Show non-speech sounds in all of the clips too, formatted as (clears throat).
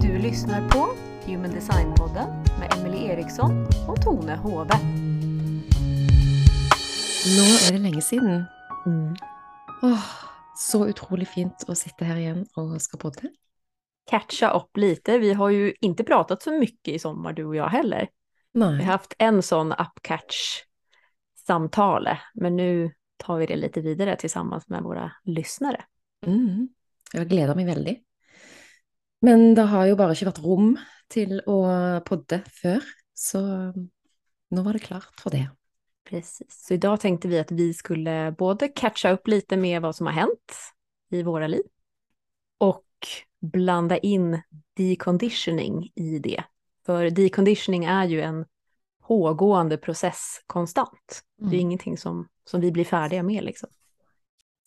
Du lyssnar på Human Design-podden med Emily Eriksson och Tone Hove. Nå er det lenge siden. Åh, så utrolig fint å sitte her igjen og skal podde. Catcha upp lite. Vi har ju inte pratat så mycket i sommar, du och jag heller. Vi har haft en sån upcatch-samtale, men nu tar vi det lite vidare tillsammans med våra lyssnare. Mm. Jeg gleder meg veldig. Men det har jo bare ikke vært rom til å podde før, så nå var det klart for det. Precis. Så idag tänkte vi att vi skulle både catcha upp lite med vad som har hänt i våra liv och blanda in deconditioning i det. För deconditioning är ju en pågående process konstant. Det är Mm. ingenting som, som vi blir färdiga med liksom.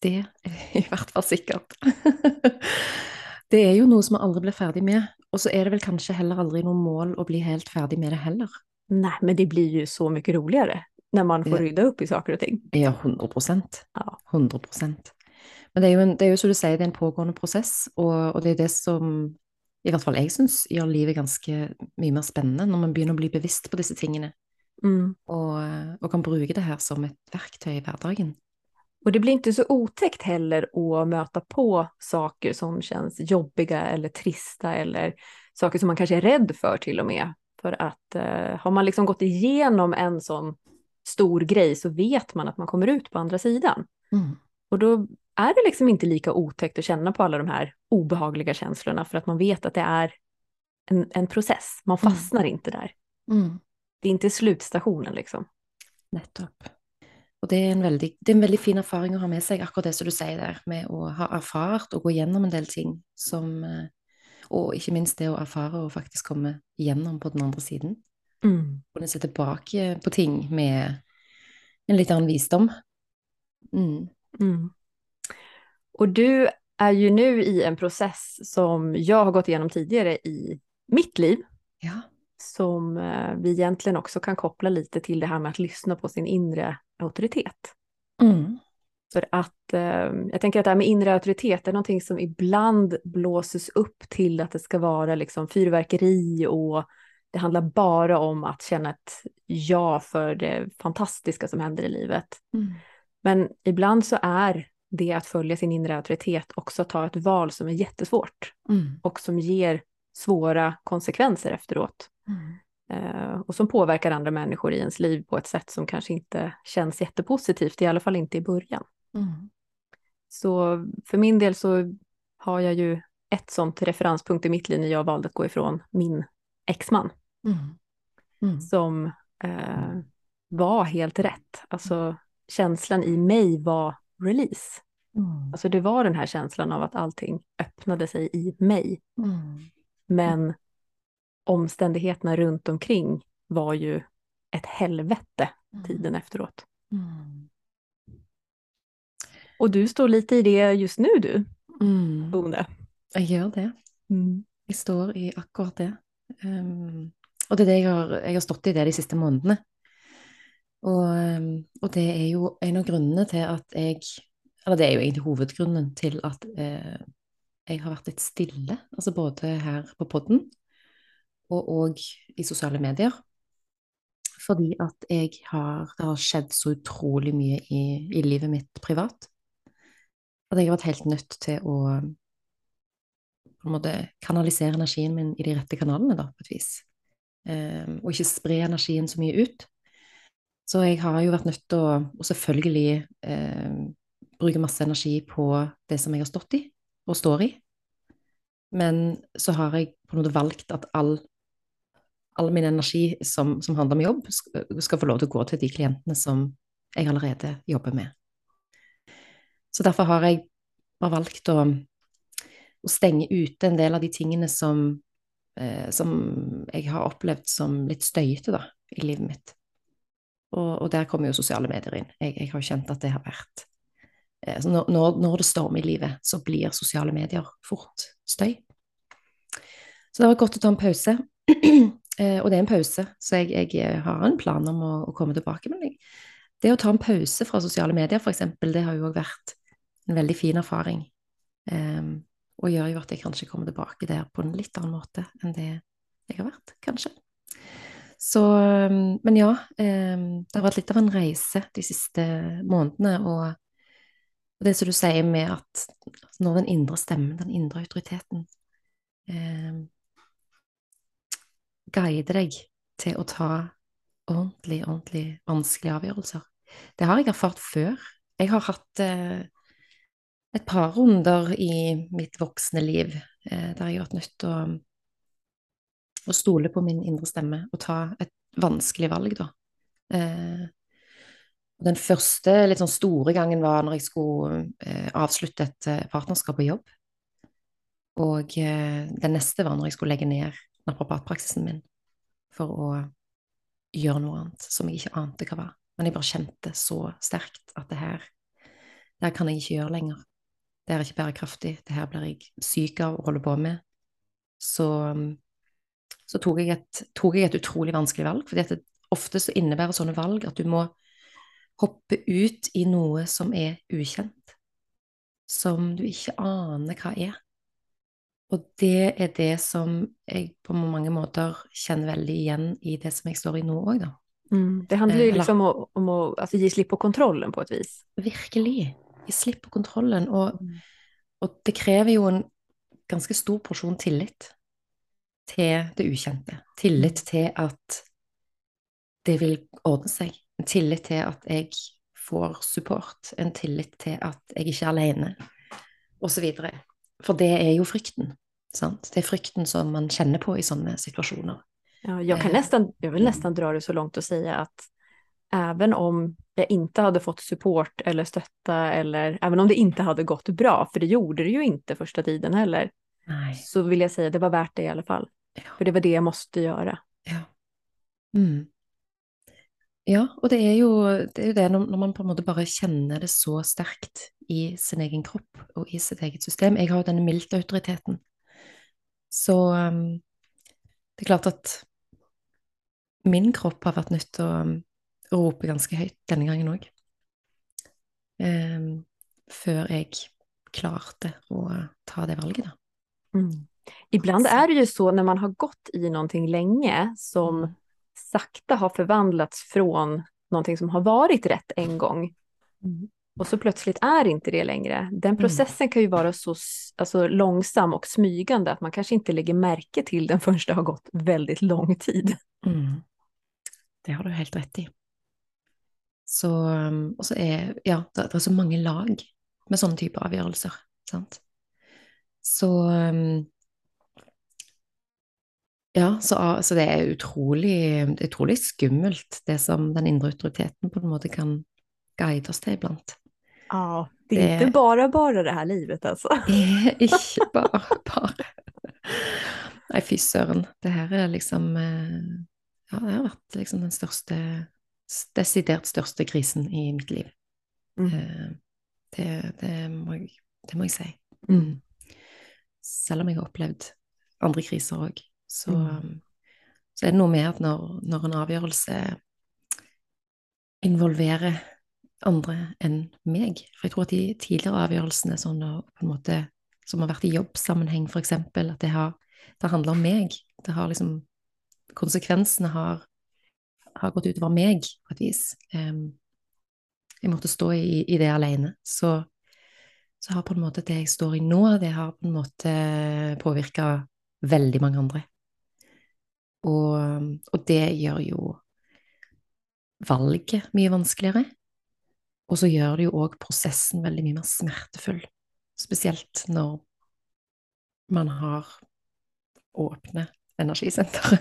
Det er (laughs) i hvert fall sikkert. (laughs) Det er jo noe som man aldri blir ferdig med, og så er det vel kanskje heller aldri noe mål å bli helt ferdig med det heller. Nej, men det blir ju så mycket roligare när man får rydda upp i saker och ting. Ja, 100 Ja. 100% Men det er, jo en, det er jo som du sier, det er en pågående prosess, og, og det er det som i hvert fall jeg syns gjør livet ganske mye mer spennende, når man begynner å bli bevisst på disse tingene, Mm. og, og kan bruke det her som et verktøy i hverdagen. Och det blir inte så otäckt heller att möta på saker som känns jobbiga eller trista eller saker som man kanske är rädd för till och med. För att eh, har man liksom gått igenom en sån stor grej så vet man att man kommer ut på andra sidan. Mm. Och då är det liksom inte lika otäckt att känna på alla de här obehagliga känslorna för att man vet att det är en, en process. Man Mm. fastnar inte där. Mm. Det är inte slutstationen liksom. Nettopp. Og det er, en veldig, det er en veldig fin erfaring å ha med seg, akkurat det som du sier der, med å ha erfart og gå gjennom en del ting som eh, Og ikke minst det å erfare og faktisk komme gjennom på den andre siden. Kunne se tilbake på ting med en litt annen visdom. Mm. Mm. Och du är ju nu i en process som jag har gått igenom tidigare i mitt liv, Ja. som eh, vi egentligen också kan koppla lite till det här med att lyssna på sin inre auktoritet. Mm. För att eh, jag tänker att det här med inre auktoritet är någonting som ibland blåses upp till att det ska vara liksom fyrverkeri och det handlar bara om att känna ett ja för det fantastiska som händer i livet. Mm. Men ibland så är det att följa sin inre auktoritet också ta ett val som är jättesvårt Mm. och som ger svåra konsekvenser efteråt. Mm. Eh, och som påverkar andra människor i ens liv på ett sätt som kanske inte känns jättepositivt, i alla fall inte i början. Mm. Så för min del så har jag ju ett sånt referenspunkt i mitt liv när jag valde att gå ifrån min exman Mm. Mm. som eh, var helt rätt. Alltså känslan i mig var release. Mm. Alltså det var den här känslan av att allting öppnade sig i mig. Mm. Men omständigheterna runt omkring var ju ett helvete tiden efteråt. Mm. Och du står lite i det just nu du, Mm. Tone. Jeg gjør det. Jeg står i akkurat det. Um, og det er det jeg har, jeg har stått i det de siste månedene. Og, ehm, og det er jo en av grunnene til at jeg Eller det er jo egentlig hovedgrunnen til at eh, jeg har vært litt stille. Altså både her på podden og òg i sosiale medier. Fordi at jeg har Det har skjedd så utrolig mye i, i livet mitt privat. At jeg har vært helt nødt til å på en måte kanalisere energien min i de rette kanalene, da, på et vis. Um, og ikke spre energien så mye ut. Så jeg har jo vært nødt til å, og selvfølgelig eh, bruke masse energi på det som jeg har stått i, og står i. Men så har jeg på en måte valgt at all, all min energi som, som handler om jobb, skal, skal få lov til å gå til de klientene som jeg allerede jobber med. Så derfor har jeg bare valgt å å stenge ute en del av de tingene som, eh, som jeg har opplevd som litt støyete da, i livet mitt. Og, og der kommer jo sosiale medier inn. Jeg, jeg har jo kjent at det har vært eh, så når, når, det stormer i livet, så blir sosiale medier fort støy. Så det var godt å ta en pause. (clears throat) eh, og det er en pause, så jeg, jeg eh, har en plan om å, å komme tilbake. Men jeg det å ta en pause fra sosiale medier, f.eks., det har jo òg vært en veldig fin erfaring. Ehm, um, og gjør jo at jeg kanskje kommer tilbake der på en litt annen måte enn det jeg har vært, kanskje. Så ehm, Men ja, ehm, det har vært litt av en reise de siste månedene, og det som du sier med at når den indre stemmen, den indre autoriteten, eh, guider deg til å ta ordentlig, ordentlig vanskelige avgjørelser. Det har jeg erfart før. Jeg har hatt eh, et par runder i mitt voksne liv eh, der jeg har vært nødt til å, å, stole på min indre stemme og ta et vanskelig valg, da. Eh, den første litt sånn store gangen var når jeg skulle eh, avslutte et eh, partnerskap på jobb. Og eh, den neste var når jeg skulle legge ned naprapatpraksisen min for å gjøre noe annet som jeg ikke ante hva var. Men jeg bare kjente så sterkt at det her, det her kan jeg ikke gjøre lenger. Det er ikke bærekraftig. Det her blir jeg syk av å holde på med. Så, mm, så tok, jeg et, tok, jeg et, utrolig vanskelig valg, for ofte så innebærer sånne valg at du må hoppe ut i noe som er ukjent, som du ikke aner hva er. Og det er det som jeg på mange måter kjenner veldig igjen i det som jeg står i nå òg, da. Mm. Det handler jo eh, liksom om, om å altså, gi slipp på kontrollen på et vis. Virkelig. Gi slipp på kontrollen. Og, mm. det krever jo en ganske stor porsjon tillit til det ukjente. Tillit til at det vil ordne seg. En tillit til at jeg får support. En tillit til at jeg ikke er alene, osv. For det er jo frykten. Sant? Det er frykten som man kjenner på i sånne situasjoner. Ja, jag, kan eh, nästan, jag vill nästan dra det så långt och säga att även om jag inte hade fått support eller stötta eller även om det inte hade gått bra, för det gjorde det ju inte första tiden heller, Nej. så vill jag säga att det var värt det i alla fall. Ja. För det var det jag måste göra. Ja. Mm. Ja, og det er jo det, jo det når, man på en måte bare kjenner det så sterkt i sin egen kropp og i sitt eget system. Jeg har jo denne mildt-autoriteten. Så um, det er klart at min kropp har nødt til å um, rope ganske høyt denne gangen òg. Um, før jeg klarte å ta det valget, da. Mm. Ibland är det ju så när man har gått i någonting länge som mm sakta har förvandlats från någonting som har varit rätt en gång. Mm. Och så plötsligt är inte det längre. Den mm. processen mm. kan ju vara så alltså, långsam och smygande att man kanske inte lägger märke till den (laughs) förrän det har gått väldigt lång tid. Mm. Det har du helt rätt i. Så, och så är, ja, det, är så många lag med sånne typer avgjørelser. Sant? Så um, ja, så, så, det er utrolig, utrolig skummelt, det som den indre autoriteten på en måte kan guide oss til iblant. Ja, det er ikke bare bare det her livet, (laughs) altså. ikke bare bare. Nei, fy søren. Det her er liksom eh, Ja, det har vært liksom den største Desidert største krisen i mitt liv. Mm. Eh, det, det, må jeg, det, må jeg, si. Mm. Selv om jeg har opplevd andre kriser òg så, mm. så, er det noe med at når, når, en avgjørelse involverer andre enn meg For jeg tror at de tidligere avgjørelsene sånn, måte, som har vært i jobbsammenheng, f.eks., at det har det handler om meg. Det har liksom Konsekvensene har, har gått utover meg på et vis. Um, jeg måtte stå i, i det alene. Så, så, har på en måte det jeg står i nå, det har på en måte påvirka veldig mange andre. Og, og det gjør jo valget mye vanskeligere. Og så gjør det jo òg prosessen veldig mye mer smertefull. Spesielt når man har åpne energisenter.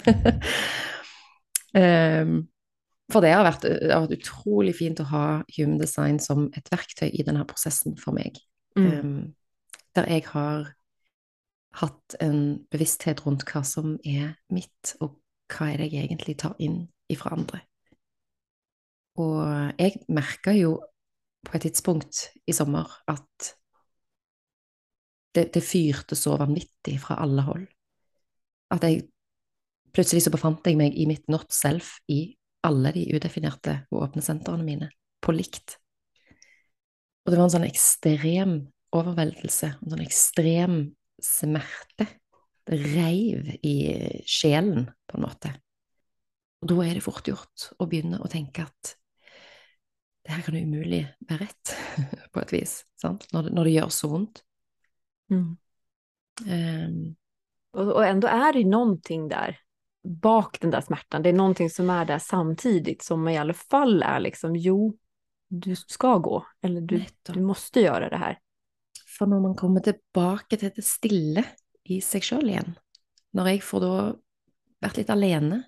um, (laughs) for det har, vært, det har, vært, utrolig fint å ha human design som et verktøy i denne prosessen for meg. Mm. Um, der jeg har hatt en bevissthet rundt hva som er mitt, og hva er det jeg egentlig tar inn ifra andre. Og jeg merka jo på et tidspunkt i sommer at det, det, fyrte så vanvittig fra alle hold. At jeg plutselig så befant jeg meg i mitt not self i alle de udefinerte og åpne sentrene mine. på likt. Og det var en sånn ekstrem overveldelse, en sånn ekstrem smerte. Det reiv i sjelen, på en måte. Og da er det fort gjort å begynne å tenke at det her kan jo umulig være rett, (laughs) på et vis? Når, det, når det gjør så vondt. Mm. Um, och, och ändå är det någonting där bak den där smärtan. Det är någonting som är där samtidigt som i alla fall är liksom, jo, du ska gå, eller du, du måste göra det här. For når man kommer tilbake til det stille i seg sjøl igjen, når jeg får da vært litt alene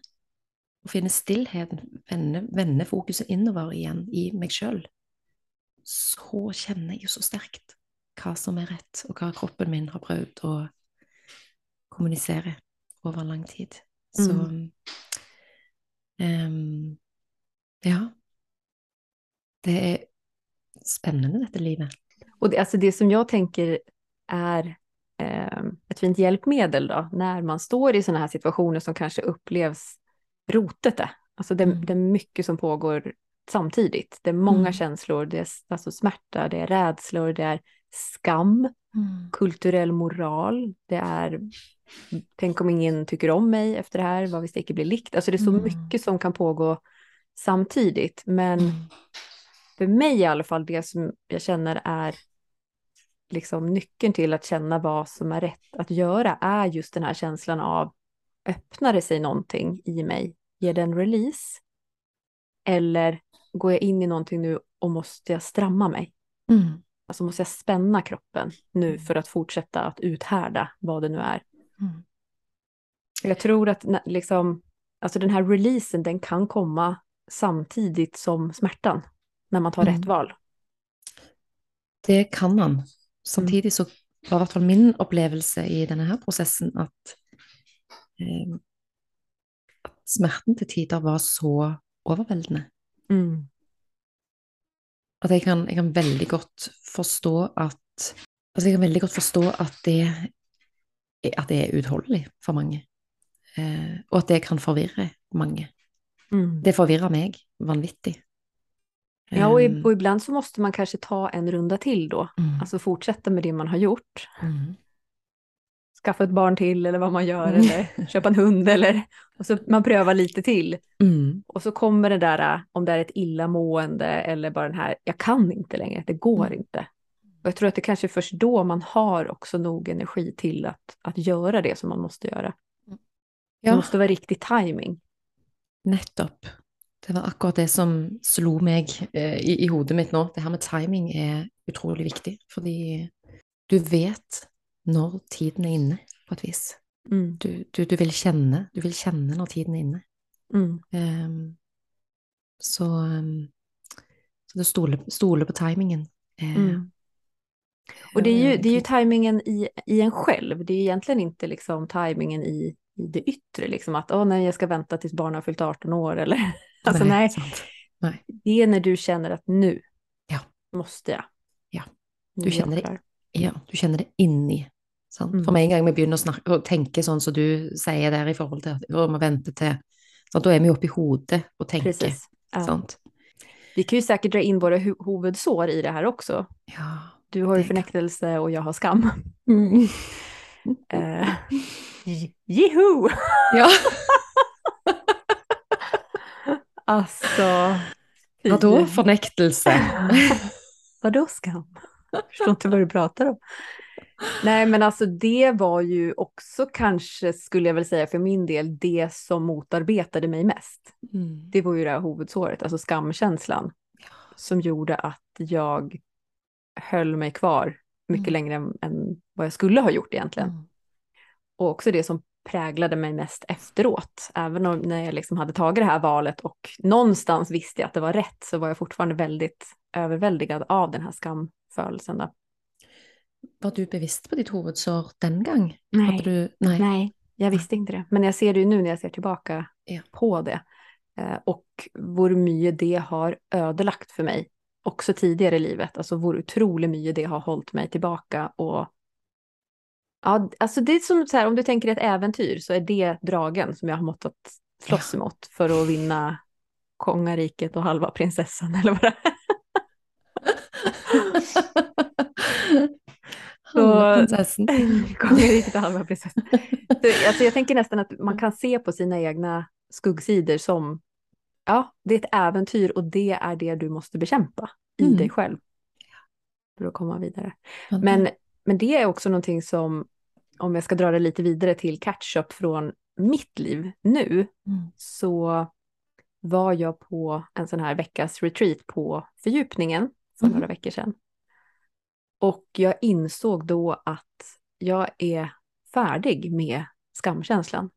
og finne stillheten, vende, vende fokuset innover igjen i meg sjøl, så kjenner jeg jo så sterkt hva som er rett, og hva kroppen min har prøvd å kommunisere over lang tid. Så Mm. ehm, Ja. Det er spennende, dette livet. Och det, alltså det som jag tänker är eh, ett fint hjälpmedel då, när man står i sådana här situationer som kanske upplevs rotete. Alltså det, Mm. det är mycket som pågår samtidigt. Det är många Mm. känslor, det är alltså smärta, det är rädslor, det är skam, kulturell moral, det är tänk om ingen tycker om mig efter det här, vad hvis det inte blir likt. Alltså det är så Mm. mycket som kan pågå samtidigt. Men Mm. För mig i alla fall, det som jag känner är liksom nyckeln till att känna vad som är rätt att göra är just den här känslan av öppnar det sig någonting i mig? Ger det en release? Eller går jag in i någonting nu och måste jag stramma mig? Mm. Alltså måste jag spänna kroppen nu Mm. för att fortsätta att uthärda vad det nu är? Mm. Jag tror att liksom, alltså den här releasen den kan komma samtidigt som smärtan när man tar Mm. rätt val. Det kan man. Samtidig så var i hvert fall min opplevelse i denne her prosessen at, eh, at smerten til tider var så overveldende. Mm. At jeg kan, jeg kan veldig godt forstå at Altså, jeg kan veldig godt forstå at det, at det er uutholdelig for mange. Eh, og at det kan forvirre mange. Mm. Det forvirrer meg vanvittig. Ja, och, i, Eh, och ibland så måste man kanske ta en runda till då. mm, Alltså fortsätta med det man har gjort. mm, Skaffa ett barn till eller vad man gör Mm. eller köpa en hund eller och så man prövar lite till. mm, Och så kommer det där, om det är ett illamående eller bara den här, jag kan inte längre, det går Mm. inte. Och jag tror att det kanske är först då man har också nog energi till att, att göra det som man måste göra. Det Ja. måste vara riktig timing. Nettopp. Det var akkurat det som slo meg eh, i, i hodet mitt nå. Det her med timing er utrolig viktig, fordi du vet når tiden er inne, på et vis. Mm. Du, du, du vil kjenne, du vil kjenne når tiden er inne. Mm. Ehm, så, ehm, så det stole, stole på timingen er Mm. Och det är ju, det är ju tajmingen i, i en själv. Det är egentligen inte liksom tajmingen i det yttre. Liksom att åh, nej, jag ska vänta tills barnen har fyllt 18 år. Eller, (laughs) alltså, nej, sant. Nej. det är när du känner att nu Ja. måste jag. Ja. Nu Du är jag känner det. Ja, du kjenner det inni. Sant? Mm. For med en gang vi begynner å, snakke, å tenke sånn som du sier der i forhold til må vente til sant? Da er vi oppe i hodet og tenker. Precis. Ja. Sant? Vi kan ju säkert dra in våra hu- huvudsår i det här också. Ja. Du har ju förnektelse och jag har skam. Mm. Eh, (laughs) j- Jiho! Ja. (laughs) Alltså... Vadå fornektelse? (laughs) Vadå skam? Jag förstår inte vad du pratar om. Nej, men alltså det var ju också kanske, skulle jag väl säga för min del, det som motarbetade mig mest. Mm. Det var ju det här huvudsåret, alltså skamkänslan, som gjorde att jag höll mig kvar mycket Mm. längre än, än vad jag skulle ha gjort egentligen. Mm. Och också det som präglade mig mest efteråt. Även om när jag liksom hade tagit det här valet och någonstans visste jag att det var rätt så var jag fortfarande väldigt överväldigad av den här skamförelsen. Då. Var du bevisst på ditt hovedsår den gang? Nej. Du Nei. Nej, jag visste inte det. Men jag ser det ju nu när jag ser tillbaka Ja. på det. Eh, och hur mycket det har ödelagt för mig också tidigare i livet, alltså hur otroligt mycket det har hållit mig tillbaka och Ja, alltså det är som så här, om du tänker ett äventyr så är det dragen som jag har mått att slåss emot för att vinna kongariket och halva prinsessan eller vad det är. (laughs) så, (laughs) kongariket och halva prinsessan. Så, alltså jag tänker nästan att man kan se på sina egna skuggsidor som ja, det är ett äventyr och det är det du måste bekämpa i Mm. dig själv. För att komma vidare. Men, men det är också någonting som, om jag ska dra det lite vidare till catch-up från mitt liv nu, Mm. så var jag på en sån här veckas retreat på fördjupningen för Mhm. några veckor sedan. Och jag insåg då att jag är färdig med skamkänslan.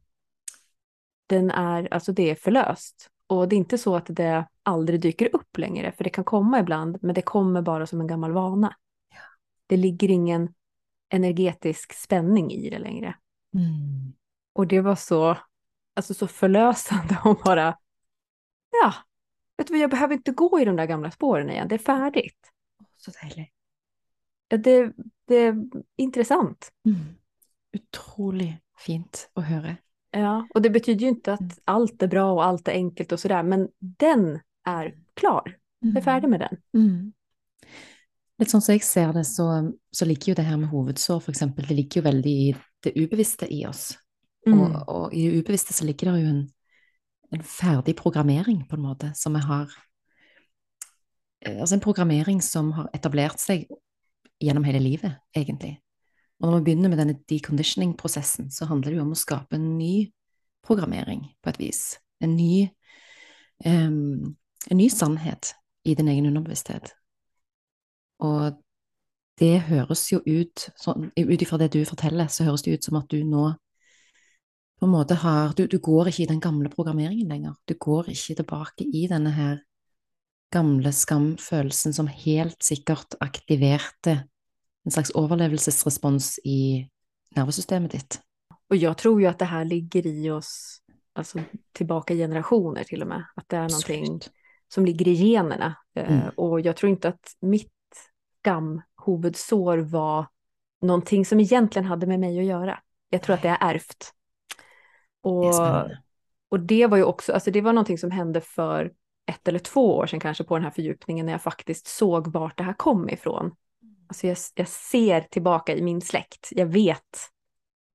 Den är, alltså det är förlöst. Och det är inte så att det aldrig dyker upp längre, för det kan komma ibland, men det kommer bara som en gammal vana. Det ligger ingen energetisk spänning i det längre. Mm. Och det var så, alltså så förlösande att bara, ja, vet du vad, jag behöver inte gå i de där gamla spåren igen, det är färdigt. Så deilig. Ja, Det, det är intressant. Mm. Utrolig fint å høre. Ja, och det betyder ju inte Mm. att allt är bra och allt är enkelt och sådär, men den är klar. Jag är färdig med den. Mm. Litt sånn som jeg ser det, så, så ligger jo det her med hovedsår, eksempel, det ligger jo veldig i det ubevisste i oss. Mm. Og, og i det ubevisste så ligger det jo en, en ferdig programmering, på en måte, som vi har eh, Altså en programmering som har etablert seg gjennom hele livet, egentlig. Og når vi begynner med denne deconditioning-prosessen, så handler det jo om å skape en ny programmering, på et vis. En ny, um, en ny sannhet i din egen underbevissthet. Og det høres jo ut, sånn, ut ifra det du forteller, så høres det ut som at du nå på en måte har du, du går ikke i den gamle programmeringen lenger. Du går ikke tilbake i denne her gamle skamfølelsen som helt sikkert aktiverte en slags overlevelsesrespons i nervesystemet ditt. Och jag tror ju att det här ligger i oss, alltså tillbaka generationer till och med, att det är någonting Absolutt. som ligger i generna. Eh, Mm. Och jag tror inte att mitt skamhuvudsår var någonting som egentligen hade med mig att göra. Jag tror att det är ärvt. Det Och, er spennende. och det var ju också, alltså det var någonting som hände för ett eller två år sedan kanske på den här fördjupningen när jag faktiskt såg vart det här kom ifrån. Alltså jag, jag ser tillbaka i min släkt, jag vet,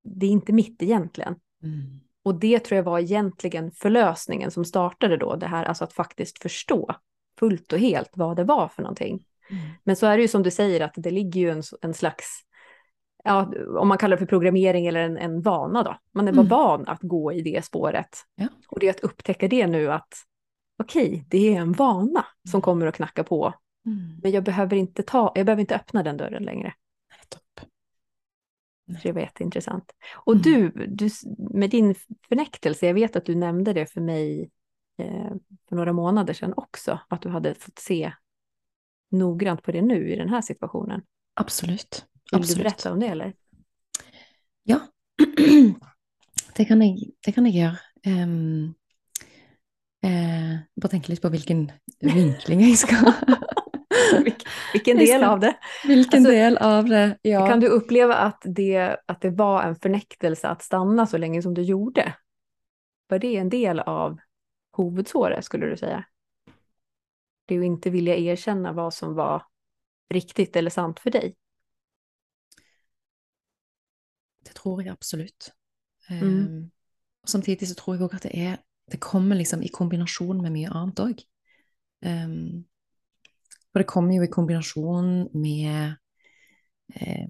det är inte mitt egentligen. Mm. Och det tror jag var egentligen förlösningen som startade då, det här alltså att faktiskt förstå fullt och helt vad det var för någonting. Mm. Men så är det ju som du säger att det ligger ju en, en slags, ja, om man kallar det för programmering eller en, en vana då. Man är bara Mm. van att gå i det spåret. Ja. Och det är att upptäcka det nu att okej, det är en vana som Mm. kommer att knacka på. Mm. Men jag behöver inte ta, jag behöver inte öppna den dörren längre. Nettopp. Så det var jätteintressant. Och Mm. du, du, med din förnäktelse, jag vet att du nämnde det för mig eh, för några månader sedan också, att du hade fått se noggrant på det nu i den här situationen. Absolutt. Vill du berätta om det eller? Ja, (clears throat) det kan jeg, det kan jeg gjøre. Em, eh, bare tenke litt på hvilken vinkling skal (laughs) Vilk, (laughs) vilken Jag del av det? Hvilken Alltså, del av det? Ja. Kan du uppleva att det, att det var en förnäktelse att stanna så länge som du gjorde? Var det en del av huvudsåret skulle du säga? Det att inte vilja erkänna vad som var riktigt eller sant för dig. Det tror jeg absolutt. Mm. Em, og samtidig så tror jeg òg at det er Det kommer liksom i kombinasjon med mye annet òg. For det kommer jo i kombinasjon med eh,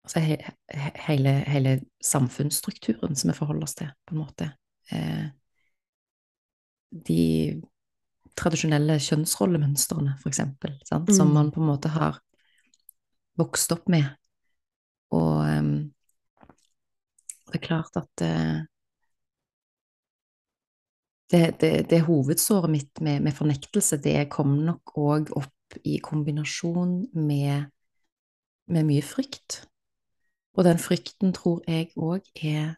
Altså he, he, hele, hele samfunnsstrukturen som vi forholder oss til, på en måte. Eh, de tradisjonelle kjønnsrollemønstrene, for eksempel, sant? som Mm. man på en måte har vokst opp med. Og em, det er klart at eh, det, det, det hovedsåret mitt med, med fornektelse, det kom nok òg opp i kombinasjon med, med mye frykt. Og den frykten tror jeg òg er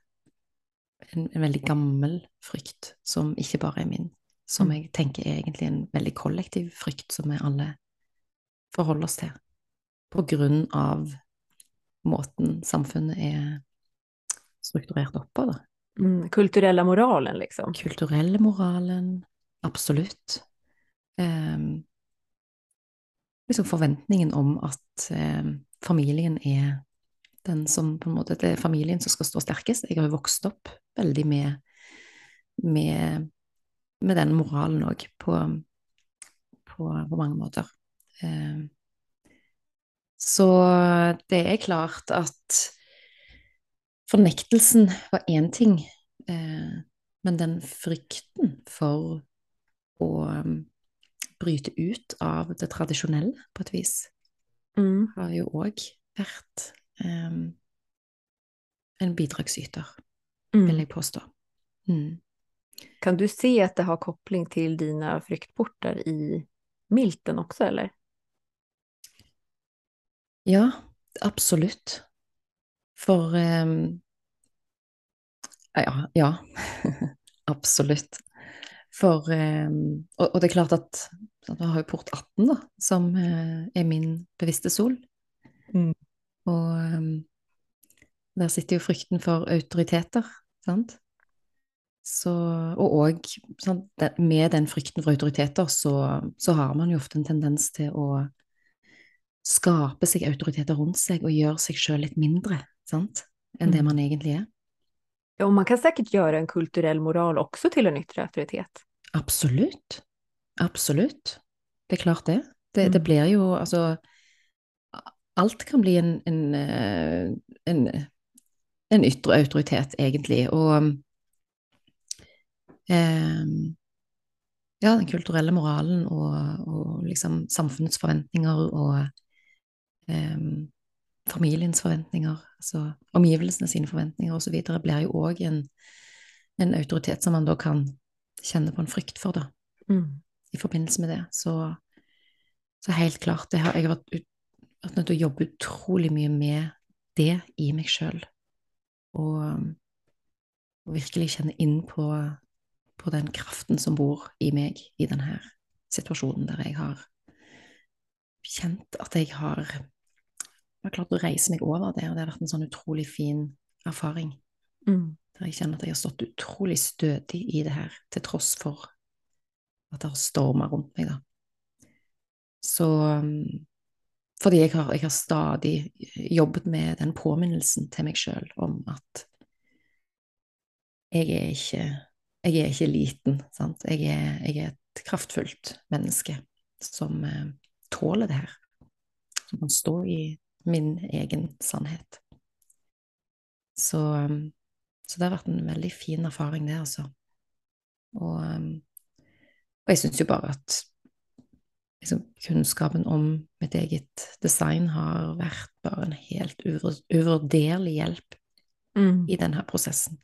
en, en veldig gammel frykt, som ikke bare er min. Som Mm. jeg tenker er egentlig en veldig kollektiv frykt som vi alle forholder oss til. På grunn av måten samfunnet er strukturert opp på, da. Mm, kulturella moralen liksom. Kulturella moralen, absolut. Ehm, liksom förväntningen om att eh, familjen är den som på något sätt är familjen som ska stå starkast. Jag har ju vuxit upp väldigt med, med, med den moralen också, på, på, på, många måter. Eh, så det är klart att fornektelsen var én ting, eh, men den frykten for å um, bryte ut av det tradisjonelle, på et vis, mm. har jo òg vært um, en bidragsyter, mm. vil jeg påstå. Mm. Kan du se att det har koppling till dina fryktportar i milten också, eller? Ja, absolutt. For um, Ja. ja. (laughs) absolutt. For um, og, det er klart at vi har jo port 18, da, som uh, er min bevisste sol. Mm. Og um, der sitter jo frykten for autoriteter, sant? Så, og òg med den frykten for autoriteter, så, så, har man jo ofte en tendens til å skape seg autoriteter rundt seg og gjøre seg sjøl litt mindre sant? mm. det man egentlig er. Ja, och man kan säkert göra en kulturell moral också till en yttre auktoritet. Absolutt. Absolutt. Det er klart det. Det, mm. det blir jo altså Alt kan bli en, en, eh, en, en ytre autoritet, egentlig. Og eh, ja, den kulturelle moralen og, og, liksom samfunnets forventninger og eh, familiens forventninger, altså omgivelsene sine forventninger osv., blir jo òg en, en, autoritet som man da kan kjenne på en frykt for, da, mm. i forbindelse med det. Så, så helt klart, har, jeg har vært, ut, vært, nødt til å jobbe utrolig mye med det i meg sjøl, og, og, virkelig kjenne inn på, på den kraften som bor i meg i denne situasjonen der jeg har kjent at jeg har jeg har klart å reise meg over det, og det har vært en sånn utrolig fin erfaring. Mm. Der jeg kjenner at jeg har stått utrolig stødig i det her, til tross for at det har storma rundt meg, da. Så um, Fordi jeg har, jeg har stadig jobbet med den påminnelsen til meg sjøl om at jeg er ikke jeg er ikke liten, sant. Jeg er, jeg er et kraftfullt menneske som eh, tåler det her. Som kan stå i min egen sannhet. Så, um, så, det har vært en veldig fin erfaring, det, altså. Og, um, og jeg syns jo bare at liksom, kunnskapen om mitt eget design har vært bare en helt uvurderlig hjelp mm. i denne prosessen.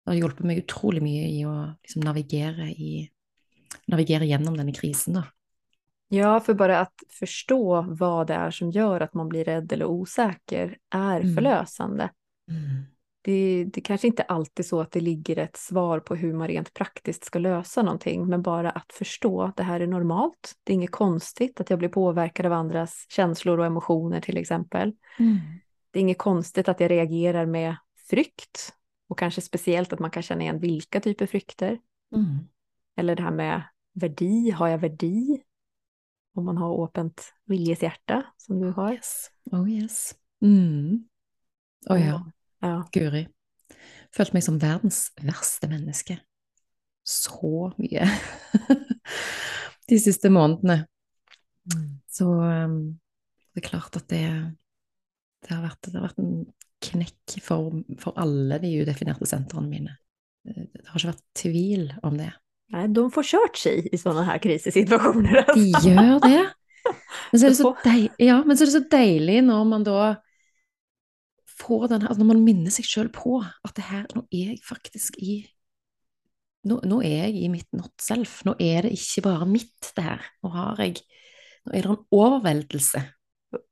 Det har hjulpet meg utrolig mye i å liksom, navigere, i, navigere gjennom denne krisen, da. Ja, för bara att förstå vad det är som gör att man blir rädd eller osäker är mm. förlösande. Mm. Det, det kanske inte alltid så att det ligger ett svar på hur man rent praktiskt ska lösa någonting, men bara att förstå att det här är normalt. Det är inget konstigt att jag blir påverkad av andras känslor och emotioner till exempel. Mm. Det är inget konstigt att jag reagerar med frykt och kanske speciellt att man kan känna igen vilka typer frykter. Mm. Eller det här med värdi, har jag värdi? Om man har åpent viljeshjärta som du har. Yes. Oh yes. Mm. Oh, ja. ja. Guri. Følte meg som verdens verste menneske. Så mye (laughs) de siste månedene. Mm. Så um, det er klart at det, det, har, vært, det har vært en knekk for, for alle de udefinerte sentrene mine. Det har ikke vært tvil om det. Nej, de får kört sig i sådana här krisesituationer. Alltså. De gör det. Men så är det (laughs) så, deil, ja, men så är det så deilig når man da får den her altså Når man minner seg sjøl på at det her Nå er jeg faktisk i nå, nå, er jeg i mitt not self. Nå er det ikke bare mitt, det her. Nå har jeg Nå er det en overveldelse.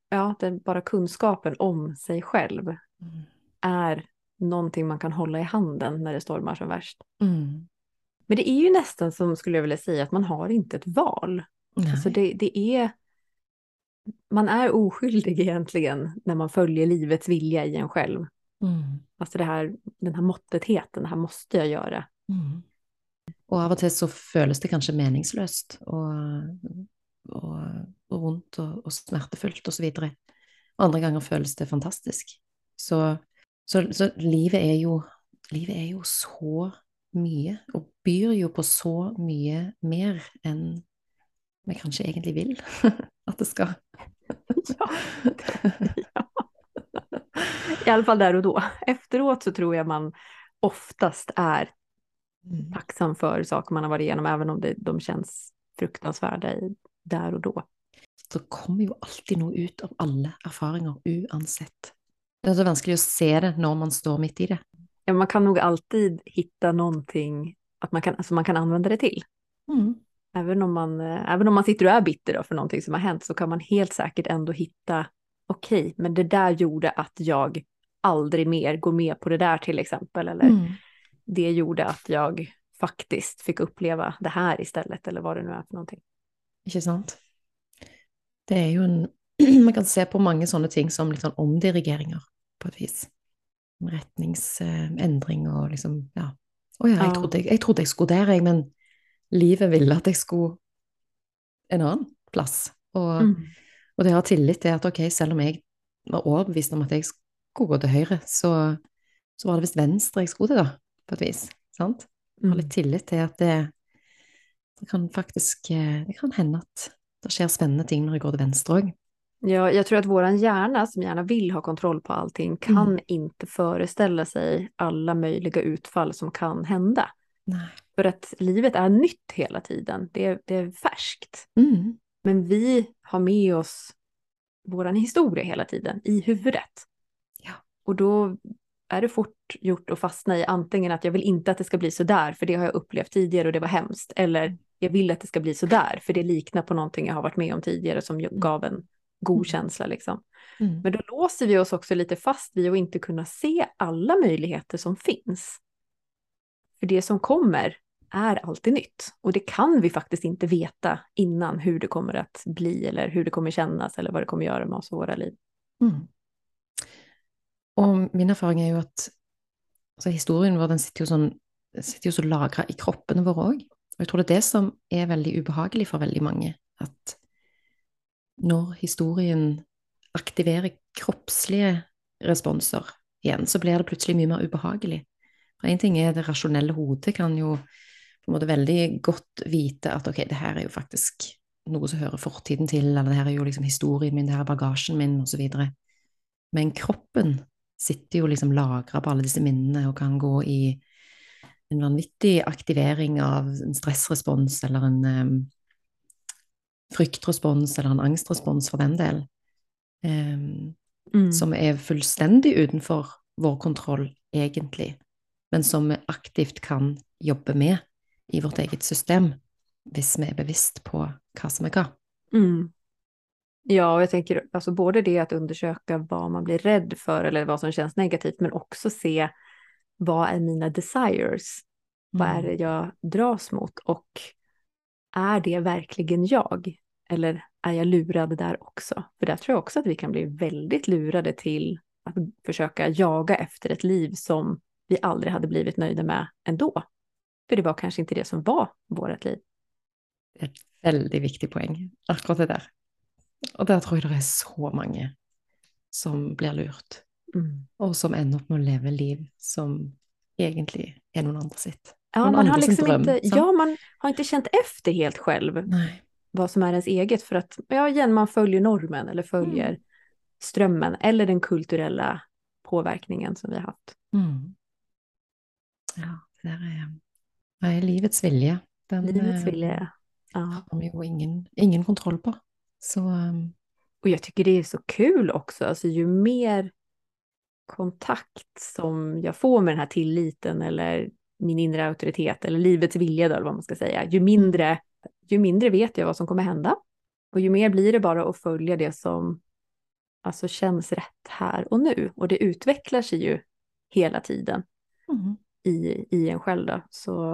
Ja, det är bara kunskapen om sig själv mm. är någonting man kan hålla i handen när det stormar som värst. Mm. Men det är ju nästan som skulle jag vilja säga att man har inte ett val. Alltså det, det är, man är oskyldig egentligen när man följer livets vilja i en själv. Mm. Alltså det här, den här måttetheten, det här måste jag göra. Mm. Og av og til så føles det kanskje meningsløst å, å och vondt och, och smertefullt och så vidare. Och andra gånger føles det fantastiskt. Så, så, så livet är ju, livet är ju så mycket och byr ju på så mycket mer än vi kanske egentligen vill (laughs) att det ska. ja, ja. I alla fall där och då. Efteråt så tror jag man oftast är mm. tacksam för saker man har varit igenom, även om det, de känns fruktansvärda i, där och då. Det kommer ju alltid något ut av alla erfarenheter, oavsett. Det är så vanskligt att se det när man står mitt i det. Ja, man kan nog alltid hitta någonting att man kan, alltså man kan använda det till. Mm. Även, om man, eh, även om man sitter och är bitter för någonting som har hänt så kan man helt säkert ändå hitta, okej, okay, men det där gjorde att jag aldrig mer går med på det där till exempel. Eller mm. det gjorde att jag faktiskt fick uppleva det här istället eller vad det nu är för någonting. Inte sant? Det är ju en, (clears throat) man kan se på många sådana ting som liksom omdirigeringar på ett vis. En retningsändring och liksom, ja. Och ja, ja. Trodde, jag trodde jag skulle där, men livet ville att jag skulle en annan plats. Och, mm. och det har tillit till att okej, okay, selv om jag var överbevisad om att jag skulle gå till höger, så, så var det visst vänster jag skulle till då, på ett vis. Sant? Mm. Har lite tillit till att det, det kan faktiskt, eh, det kan hända att det sker spännande ting när det går till vänster också. Ja, jag tror att våran hjärna som gärna vill ha kontroll på allting kan mm. inte föreställa sig alla möjliga utfall som kan hända. Nej. För att livet är nytt hela tiden, det är, det är färskt. Mm. Men vi har med oss våran historia hela tiden i huvudet. Ja. Och då är det fort gjort att fastna i antingen att jag vill inte att det ska bli så där för det har jag upplevt tidigare och det var hemskt. Eller mm. jag vill att det ska bli så där för det liknar på någonting jag har varit med om tidigare som mm. gav en god mm. känsla liksom. Mm. Men då låser vi oss också lite fast vid att inte kunna se alla möjligheter som finns. För det som kommer är alltid nytt och det kan vi faktiskt inte veta innan hur det kommer att bli eller hur det kommer kännas eller vad det kommer göra med oss och våra liv. Mm. Och min erfarenhet är ju att alltså, historien vår den sitter ju, sån, sitter ju så lagrad i kroppen vår också. Och jag tror det är det som är väldigt obehagligt för väldigt många. Att när historien aktiverar kroppsliga responser igen så blir det plötsligt mycket mer obehagligt. For én ting er det rationella hodet kan ju på en måte veldig godt vite at ok, det här är ju faktiskt något som hör fortiden til, eller det här är ju liksom historien min, det här är bagasjen min, och så vidare. Men kroppen sitter ju liksom lagra på alla dessa minnen och kan gå i en vanvittig aktivering av en stressrespons eller en um, fryktrespons eller en angstrespons för den del. Um, mm. Som är fullständigt utanför vår kontroll egentligen men som vi aktivt kan jobba med i vårt eget system, om vi är bevisst på vad som är vad. Mm. Ja, och jag tänker alltså både det att undersöka vad man blir rädd för eller vad som känns negativt, men också se vad är mina desires? Mm. Vad är det jag dras mot? Och är det verkligen jag? Eller är jag lurad där också? För där tror jag också att vi kan bli väldigt lurade till att försöka jaga efter ett liv som vi aldrig hade blivit nöjda med ändå. För det var kanske inte det som var vårt liv. Det är en väldigt viktig poäng, akkurat det där. Och där tror jag det är så många som blir lurt. Mm. Och som ändå med att leva liv som egentligen är någon annan sitt. Ja, man har liksom dröm, inte, ja, man har inte känt efter helt själv Nej. vad som är ens eget. För att, ja, igen, man följer normen eller följer mm. strömmen eller den kulturella påverkningen som vi har haft. Mm. Ja, det är, nej, livets vilja. Den, livets vilja, ja. har man ju ingen, ingen kontroll på. Så, um... Och jag tycker det är så kul också, alltså ju mer kontakt som jag får med den här tilliten eller min inre auktoritet eller livets vilja då, eller vad man ska säga, ju mindre, ju mindre vet jag vad som kommer hända. Och ju mer blir det bara att följa det som alltså känns rätt här och nu. Och det utvecklar sig ju hela tiden. Mm i, i en själv. Då. Så,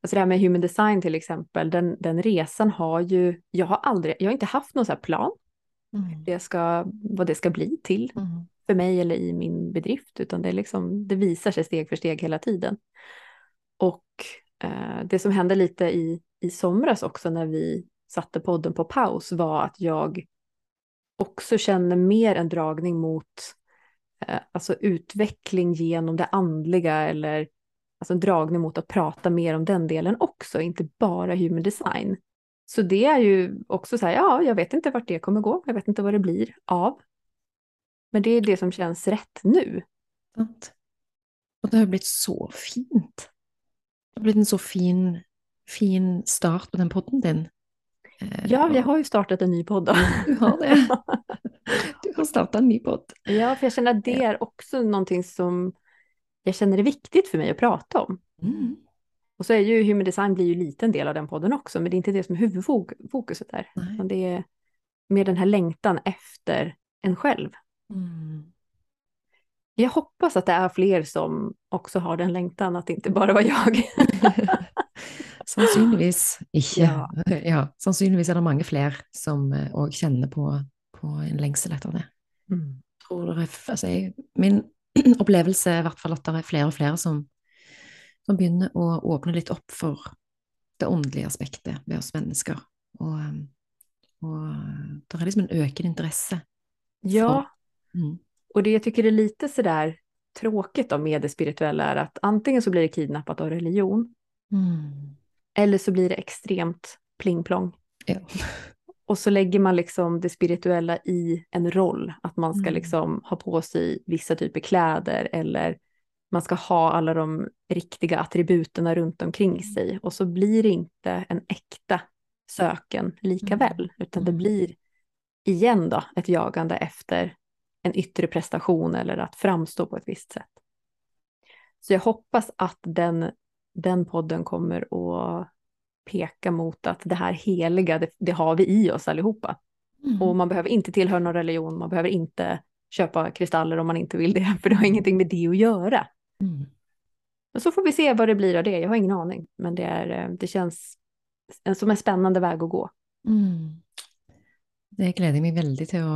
alltså det här med human design till exempel, den, den resan har ju, jag har aldrig, jag har inte haft någon så här plan, mm. det ska, vad det ska bli till mm. för mig eller i min bedrift, utan det, liksom, det visar sig steg för steg hela tiden. Och eh, det som hände lite i, i somras också när vi satte podden på paus var att jag också känner mer en dragning mot eh, alltså utveckling genom det andliga eller alltså en dragning mot att prata mer om den delen också, inte bara human design. Så det är ju också så här, ja, jag vet inte vart det kommer gå, jag vet inte vad det blir av. Men det är det som känns rätt nu. Och det har blivit så fint. Det blivit en så fin, fin start på den podden din. Ja, jag har ju startat en ny podd då. (laughs) Du har det. (laughs) Du har startat en ny podd. Ja, för jag känner att det är också någonting som jag känner är viktigt för mig att prata om. Mm. Och så är ju human design blir ju liten del av den podden också, men det är inte det som är huvudfokuset där. Det är mer den här längtan efter en själv. Mm. Jag hoppas att det är fler som också har den längtan, att det inte bara var jag. (laughs) Sannsynligvis ikke. Ja. Ja. sannsynligvis er det mange flere som òg kjenner på, på en lengsel etter det. Mm. tror det er, altså jeg, min (clears throat) opplevelse er i hvert fall at det er flere og flere som, som begynner å åpne litt opp for det åndelige aspektet ved oss mennesker. Og, um, og det er liksom en økende interesse. Ja, Mm. Och det jag tycker är lite sådär tråkigt då med det spirituella är att antingen så blir det kidnappat av religion, Mm. eller så blir det extremt pling-plong. Ja. Och så lägger man liksom det spirituella i en roll, att man ska Mm. liksom ha på sig vissa typer kläder eller man ska ha alla de riktiga attributerna runt omkring sig och så blir det inte en äkta söken lika Mm. väl, utan det Mm. blir igen då ett jagande efter en yttre prestation eller att framstå på ett visst sätt. Så jag hoppas att den, den podden kommer att peka mot att det här heliga, det, det har vi i oss allihopa. Mm. Och man behöver inte tillhöra någon religion, man behöver inte köpa kristaller om man inte vill det, (laughs) för det har ingenting med det att göra. Mm. Men så får vi se vad det blir av det, jag har ingen aning, men det, är, eh, det känns som en spännande väg att gå. Mm. Det meg veldig til å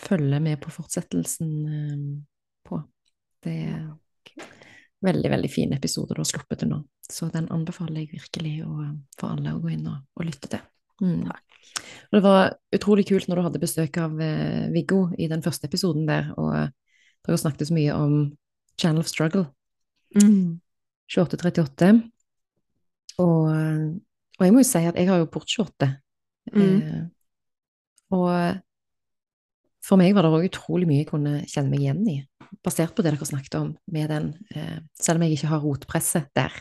følge med på fortsettelsen eh, på. Det er veldig, veldig fine episoder du har sluppet til nå. Så den anbefaler jeg virkelig å, for alle å gå inn og, og lytte til. Mm. Og det var utrolig kult når du hadde besøk av eh, Viggo i den første episoden der, og dere snakket så mye om Channel of Struggle. 2838. Og, og jeg må jo si at jeg har jo port 28. Mm. Eh, og for meg var det òg utrolig mye jeg kunne kjenne meg igjen i, basert på det dere snakket om med den, eh, selv om jeg ikke har rotpresset der.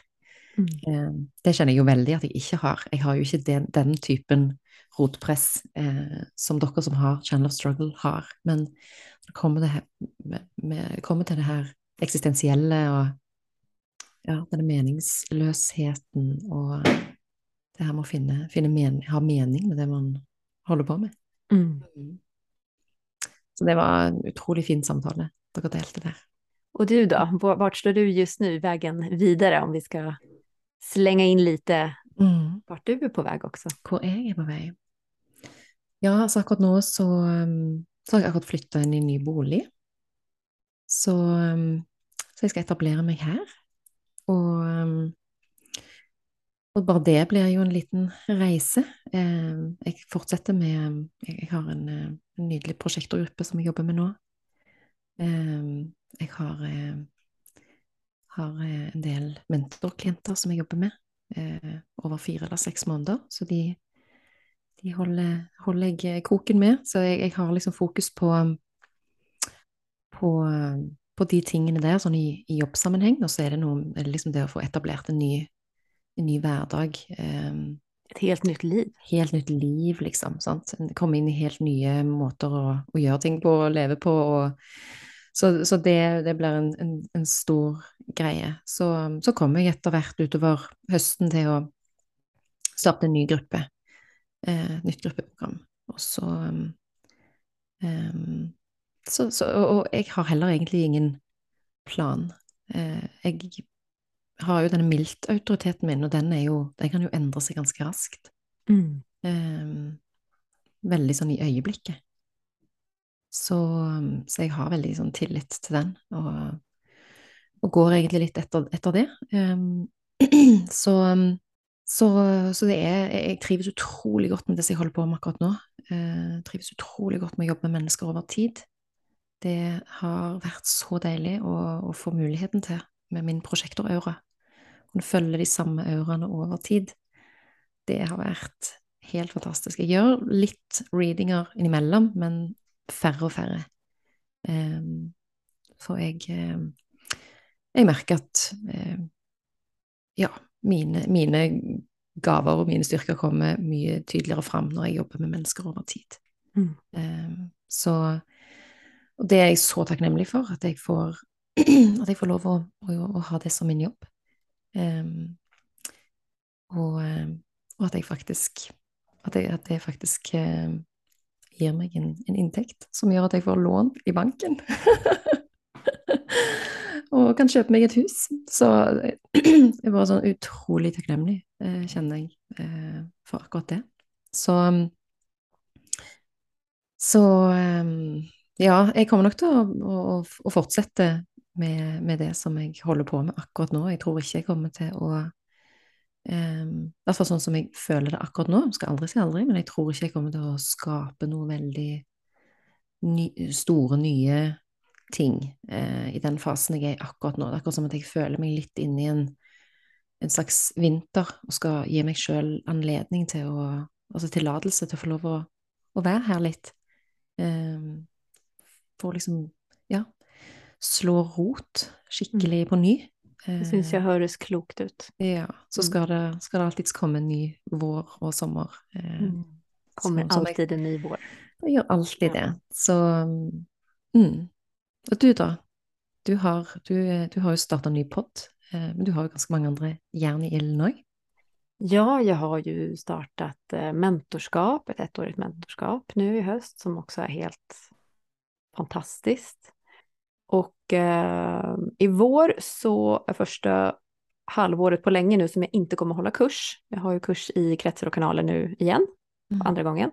Mm. Eh, det kjenner jeg jo veldig at jeg ikke har. Jeg har jo ikke den, den typen rotpress eh, som dere som har Channel of Struggle, har. Men når det kommer, det her, med, med, kommer til det her eksistensielle og ja, denne meningsløsheten og det her med å finne, finne men, ha mening med det man holder på med. Mm. Så det var en utrolig fin samtale dere delte der. Och du då, vart står du just nu vägen vidare om vi ska slänga in lite vart du är på väg också? Hvor jeg er på vei? Ja, altså akkurat nå så, um, så har jeg akkurat flytta inn i en ny bolig. Så, um, så jeg skal etablere meg her. Og, um, og bare det blir jo en liten reise. Eh, jeg fortsetter med Jeg, har en, eh, en nydelig prosjektorgruppe som jeg jobber med nå. Eh, jeg har, har en del mentorklienter som jeg jobber med over fire eller seks måneder. Så de, de holder, holder jeg koken med. Så jeg, jeg har liksom fokus på, på, på de tingene der, sånn i, i jobbsammenheng. Og så er det, noe, liksom det å få etablert en ny, en ny hverdag. Eh, Ett helt nytt liv. helt nytt liv, liksom. Sant? Komme inn i helt nye måter å, å gjøre ting på og leve på. Og, så så det, det blir en, en, en stor greie. Så, så kommer jeg etter hvert utover høsten til å starte en ny gruppe. Eh, et nytt gruppeprogram. Og så, um, um, så, så og, og jeg har heller egentlig ingen plan. Eh, jeg har jo denne mildt-autoriteten min, og den, er jo, den kan jo endre seg ganske raskt. Mm. Ehm, veldig sånn i øyeblikket. Så, så jeg har veldig sånn tillit til den, og, og går egentlig litt etter, etter det. Ehm, (clears throat) så, så, så, det er Jeg trives utrolig godt med det som jeg holder på med akkurat nå. Jeg eh, trives utrolig godt med å jobbe med mennesker over tid. Det har vært så deilig å, å få muligheten til med min prosjektoraura. Kunne følge de samme auraene over tid. Det har vært helt fantastisk. Jeg gjør litt readinger innimellom, men færre og færre. Um, for jeg um, Jeg merker at um, ja, mine, mine, gaver og mine styrker kommer mye tydeligere fram når jeg jobber med mennesker over tid. Mm. så Og det er jeg så takknemlig for, at jeg får, (clears throat) at jeg får lov å, å, å, ha det som min jobb. Ehm, och, ehm, och, att, jag faktiskt, att, jeg, att det faktiskt eh, gir en, en, intäkt som gör att jag får lån i banken. (laughs) Och kan köpa mig ett hus. Så (clears throat) jag var så otroligt tacknämlig, eh, kände eh, för jeg, eh, akkurat det. Så ehm, Så ja, jag kommer nog att å, å, å fortsette med, med, det som jeg holder på med akkurat nå. Jeg tror ikke jeg kommer til å Um, ehm, I hvert fall sånn som jeg føler det akkurat nå. Skal aldri si aldri, men jeg tror ikke jeg kommer til å skape noe veldig ny, store, nye ting uh, i den fasen jeg er i akkurat nå. Det er akkurat som at jeg føler meg litt inne i en, en slags vinter og skal gi meg sjøl anledning til å Altså tillatelse til å få lov å, å være her litt. Um, ehm, for liksom, ja, slå rot skikkelig mm. på ny. Det syns jag hörs klokt ut. Ja, så ska, mm. det, ska det alltid komma en ny vår och sommar. Eh, mm. Kommer som, alltid som en ny vår. Det gör alltid det. Så, mm. Och du då? Du har, du, du har ju startat en ny podd, eh, men du har ju ganska många andra järn i Illinois. Ja, jag har ju startat eh, mentorskap, ett ettårigt mentorskap nu i höst som också är helt fantastiskt. Och eh, i vår så är första halvåret på länge nu som jag inte kommer hålla kurs. Jag har ju kurs i kretsar och kanaler nu igen, mm. andra gången.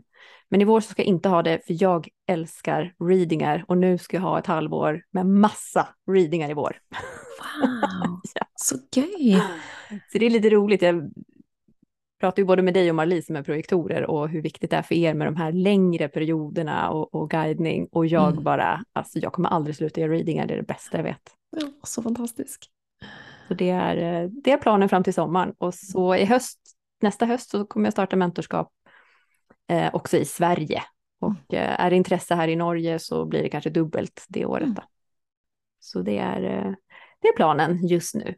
Men i vår så ska jag inte ha det för jag älskar readingar och nu ska jag ha ett halvår med massa readingar i vår. Wow, (laughs) ja. så kul! Så det är lite roligt. Jag pratar ju både med dig och Marlie som är projektorer och hur viktigt det är för er med de här längre perioderna och, och guidning. Och jag mm. bara, alltså jag kommer aldrig sluta göra readingar, det är det bästa jag vet. Ja, så fantastiskt. Så det är, eh, det är planen fram till sommaren. Och så i höst, nästa höst så kommer jag starta mentorskap eh, också i Sverige. Och mm. eh, är det intresse här i Norge så blir det kanske dubbelt det året. Mm. Så det är, eh, det är planen just nu.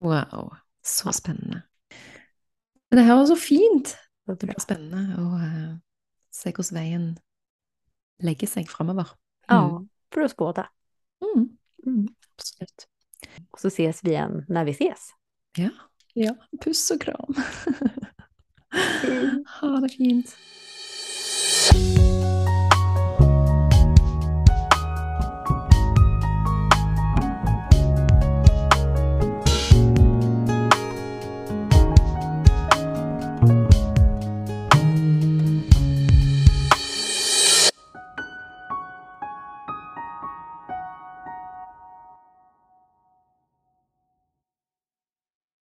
Wow, så spännande. Men det her var så fint. Det blir spennende å uh, se hvordan veien legger seg framover. Mm. Ja, för oss båda. Mm. Mm, absolut. Och så ses vi igen när vi ses. Ja, ja. puss och kram. (laughs) ha det fint.